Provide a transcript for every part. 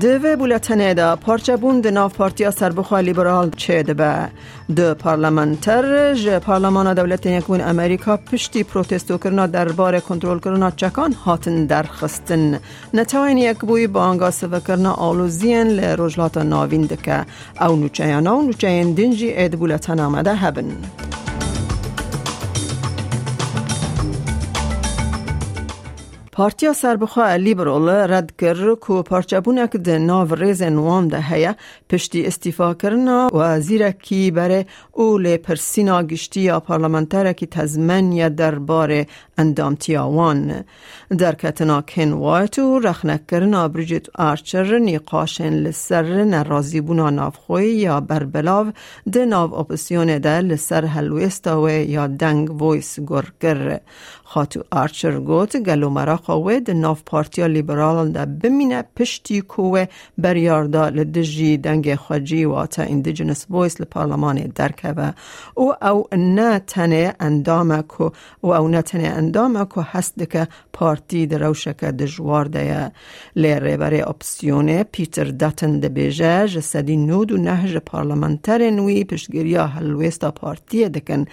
دوه بولتنه دا پارچبون ده ناف پارتیا سربخوا لیبرال چه ده به ده پارلمانتر ج پارلمان دولت یکون امریکا پشتی پروتستو کرنا درباره کنترل کرنا چکان هاتن درخستن نتاین یک بوی با انگا سوه کرنا آلوزین لروجلات ناوین دکه او نوچه و نوچه دنجی اید پارتیا سربخوا لیبرال رد کر کو پارچبونک ده ناو ریز نوام ده هیا. پشتی استیفا کرنا و زیره کی بره اول پرسینا گشتی یا پارلمانتر کی تزمن یا دربار اندامتی آوان در کتنا کن وایتو رخنک کرنا بریجیت آرچر نیقاشن لسر نرازی بونا نافخوی یا بربلاو ده ناو اپسیون ده لسر هلویستا و یا دنگ ویس گر خاتو آرچر گوت گلو مرا خواهد د ناف پارتیا لیبرال دا بمینه پشتی کوه بریاردا لدجی دنگ خواجی و تا اندیجنس ویس لپارلمان درکه او او نه تنه اندامه کو و او نه تنه اندامه کو هست که پارتی در روشک دجوار ده لیره بره اپسیونه پیتر داتن ده بیجه جسدی نود و نهج پارلمانتر نوی پشگیریا هلویستا پارتی دکن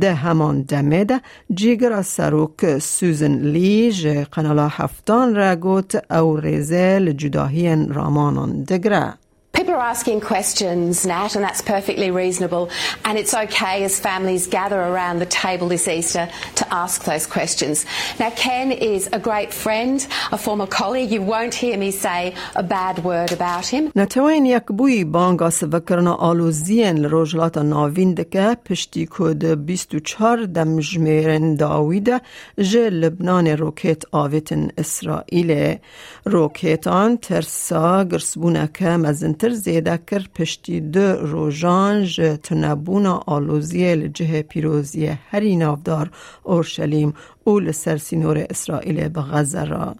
ده همان دمه ده جیگر سروک سوزن لیج قنالا هفتان را گوت او ریزه لجداهی رامانان دگره. are asking questions, Nat, and that's perfectly reasonable. And it's okay as families gather around the table this Easter to ask those questions. Now, Ken is a great friend, a former colleague. You won't hear me say a bad word about him. نتوین یک بوی بانگا سوکرنا آلوزین لروجلات ناوین دکه پشتی کود 24 دم جمیرن داویده جه لبنان روکت آویتن اسرائیل روکتان ترسا گرسبونه که مزنتر زیده کر پشتی دو روژان جه تنبون آلوزی لجه پیروزی هری نافدار اورشلیم او لسر سینور اسرائیل به را.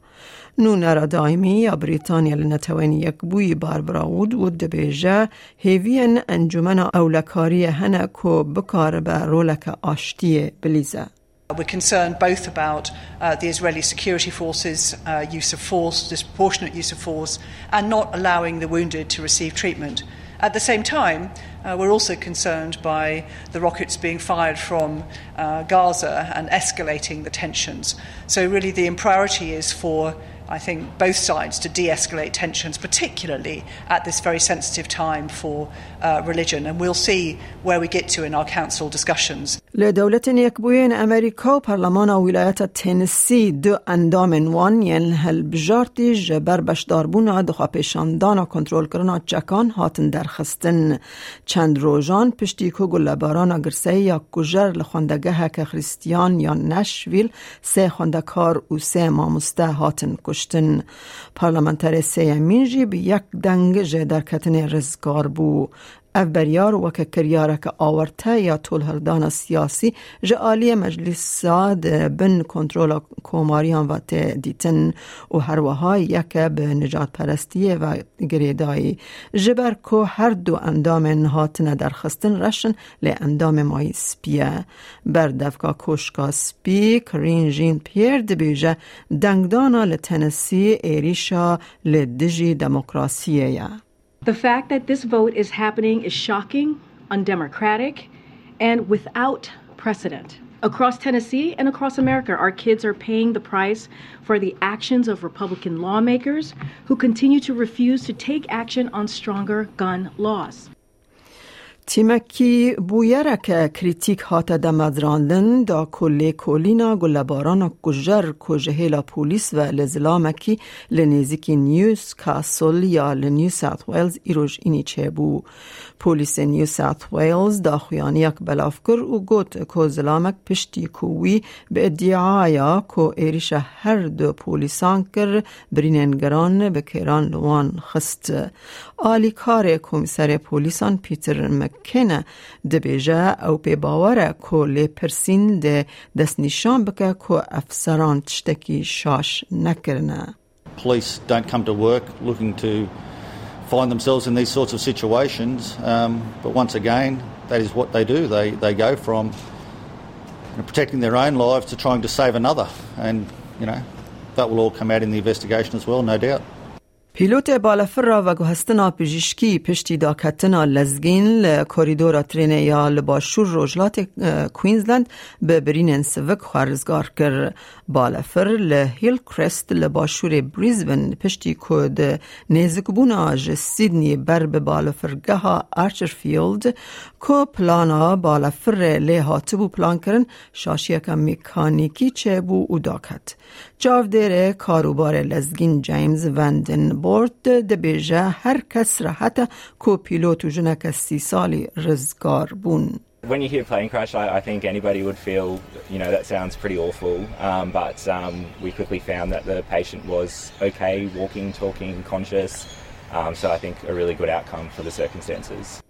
نو نرا دائمی یا بریتانیا لنتوانی یک بوی بار براود و دبیجه هیوین انجمن اولکاری هنه کو بکار به رولک آشتی بلیزه. We're concerned both about uh, the Israeli security forces' uh, use of force, disproportionate use of force, and not allowing the wounded to receive treatment. At the same time, uh, we're also concerned by the rockets being fired from uh, Gaza and escalating the tensions. So, really, the priority is for I think, both sides to de escalate tensions, particularly at this very sensitive time for uh, religion. And we'll see where we get to in our council discussions. لدولة يكبوين أمريكا و پرلمان ولایت تنسی دو اندام وان ین هل بجارتی جبر بشداربونا دخوا پیشاندانا کنترول کرنا چکان هاتن درخستن چند روژان پشتی که گلباران گرسه یا کجر لخوندگه که خریستیان یا نشویل سه خوندکار و سه مامسته هاتن کشتن پارلمانتر سیمین جی به یک دنگ جه در کتن رزگار بو. اف بریار وک کریارک آورته یا طول هردان سیاسی جعالی مجلس ساد بن کنترول کوماریان و دیتن و هر وها یک به نجات پرستی و گریدایی جبر کو هر دو اندام هاتن درخستن رشن لی اندام مای سپیه بر دفکا کشکا سپی کرین جین پیر دبیجه دنگدانا لتنسی ایریشا لدجی دموکراسیه The fact that this vote is happening is shocking, undemocratic, and without precedent. Across Tennessee and across America, our kids are paying the price for the actions of Republican lawmakers who continue to refuse to take action on stronger gun laws. تیمکی بویرک کریتیک هات دمدراندن دا کلی کولینا گلباران کجر کجهیلا پولیس و لزلامکی لنیزیکی نیوز کاسل یا لنیو ساوت ویلز ایروش اینی چه بو پولیس نیو ساوت ویلز دا خویانیک بلافکر و گوت کو زلامک پشتی کووی به ادعایا کو ایریش هر دو پولیسان کر بریننگران بکیران لوان خست. آلی کار کمیسر پولیسان پیتر مک کنه دبیجه او پی باوره که لی پرسین ده دست نشان بکه که افسران تشتکی شاش نکرنه police don't come to work looking to find themselves in these sorts of situations. Um, but once again, that is what they do. They, they go from you know, protecting their own lives to trying to save another. And, you know, that will all come out in the investigation as well, no doubt. پیلوت بالفر و گوهستنا پزشکی پشتی داکتنا لزگین لکوریدورا ترین یا لباشور روجلات کوینزلند به برین سوک خارزگار کر بالفر لهیل کرست لباشور بریزبن پشتی کود نیزک بونا سیدنی بر به بالفرگه آرچرفیلد کو پلانا بالفر لی هاتبو پلان کرن شاشی که میکانیکی چه بو او داکت. جاودیر کاروبار لزگین جیمز وندن بورد دبیجه هر کس راحت کو پیلوت جنک سی سالی رزگار بون when you hear plane crash, I, I, think anybody would feel, you know, that sounds pretty awful. Um, but um, we quickly found that the patient was okay, walking, talking, conscious. Um, so I think a really good outcome for the circumstances.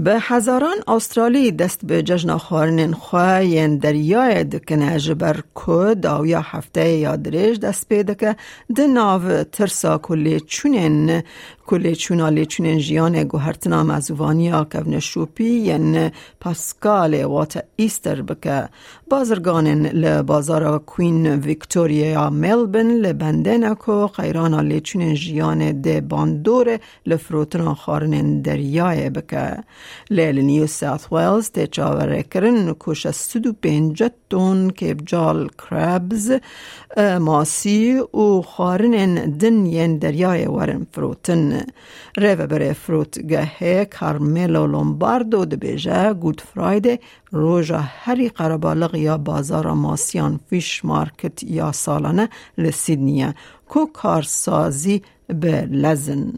به هزاران استرالی دست به جشن خارنین خواه ین دریای دکنه جبر کد او یا هفته یا دریج دست پیدا که ده ناو ترسا کلی چونین کلی چونالی چونین جیان گوهرتنا مزوانی کون شوپی ین پاسکال وات ایستر بکه. بازرگانین لبازار کوین ویکتوریا ملبن لبندن کو قیران لی چونین جیان ده باندور لفروتنا خارنین دریای بکه. لیل نیو ساوث ویلز تی چاوره کرن کش سدو پینجت تون کیب جال کرابز ماسی و خارن دن ین دریای ورن فروتن. گهه کارملو لومباردو دبیجه گود فرایده روژا هری قربالغ یا بازار ماسیان فیش مارکت یا سالانه لسیدنیه کو کارسازی به لزن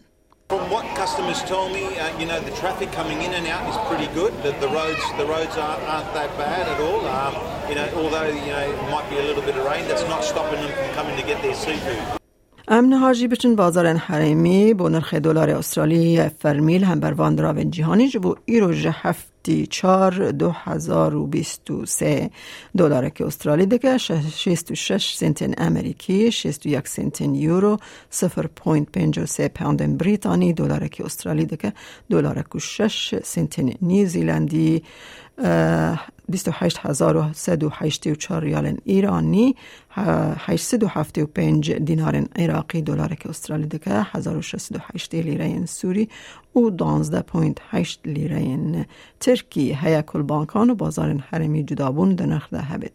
From what customers tell me, uh, you know, the traffic coming in and out is pretty good. The, the roads, the roads aren't, aren't that bad at all. Um, you know, although you know it might be a little bit of rain, that's not stopping them from coming to get their seafood. امن حاجی بچن بازار حریمی با نرخ دلار استرالی فرمیل هم بر وان جهانی جبو ایرو هفت 64 2023 دلارک استرالی دیگه 66 سنت امریکی 61 سنت یورو 0.53 پوند بریتانی دلارک استرالی دیگه دلارک 6 سنت نیوزیلندی 28384 ریال ایرانی 875 دینار عراقی دلار که استرالی دکه 1608 لیره سوری و 12.8 لیره ترکی. هیا کل بانکان و بازار حرمی جدابون در نرخ ده هبید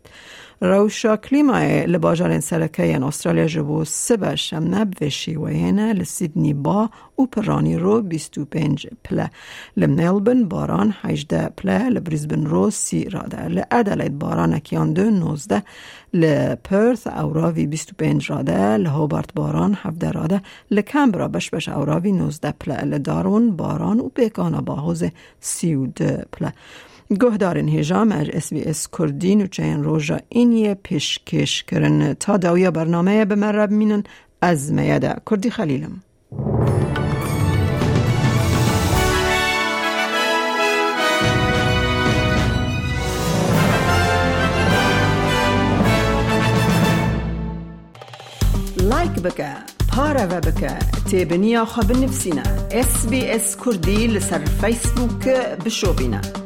روشا کلیمای لباجار سرکه ین استرالیا جبو سبه شمنب و شیوهینه لسیدنی با و پرانی رو 25 پله. لمنلبن باران 18 پله لبریزبن رو سی راده لعدلید باران اکیان دو 19 لپرث اوراوی 25 راده لهوبارت باران 17 راده لکمبرا بش بش اوراوی 19 پله. لدارون باران و بیکانا باهوز 32 پله گهدارن هجام از اس بی اس کردین و چین روژا اینیه پیشکش کرن تا داویا برنامه به مرب مینن از میاده کردی خلیلم لایک بکه پارە بە بکە تێبنییا خە بنفسینە SسBS کوردی لەسەر فیسبووکە بشۆبینە.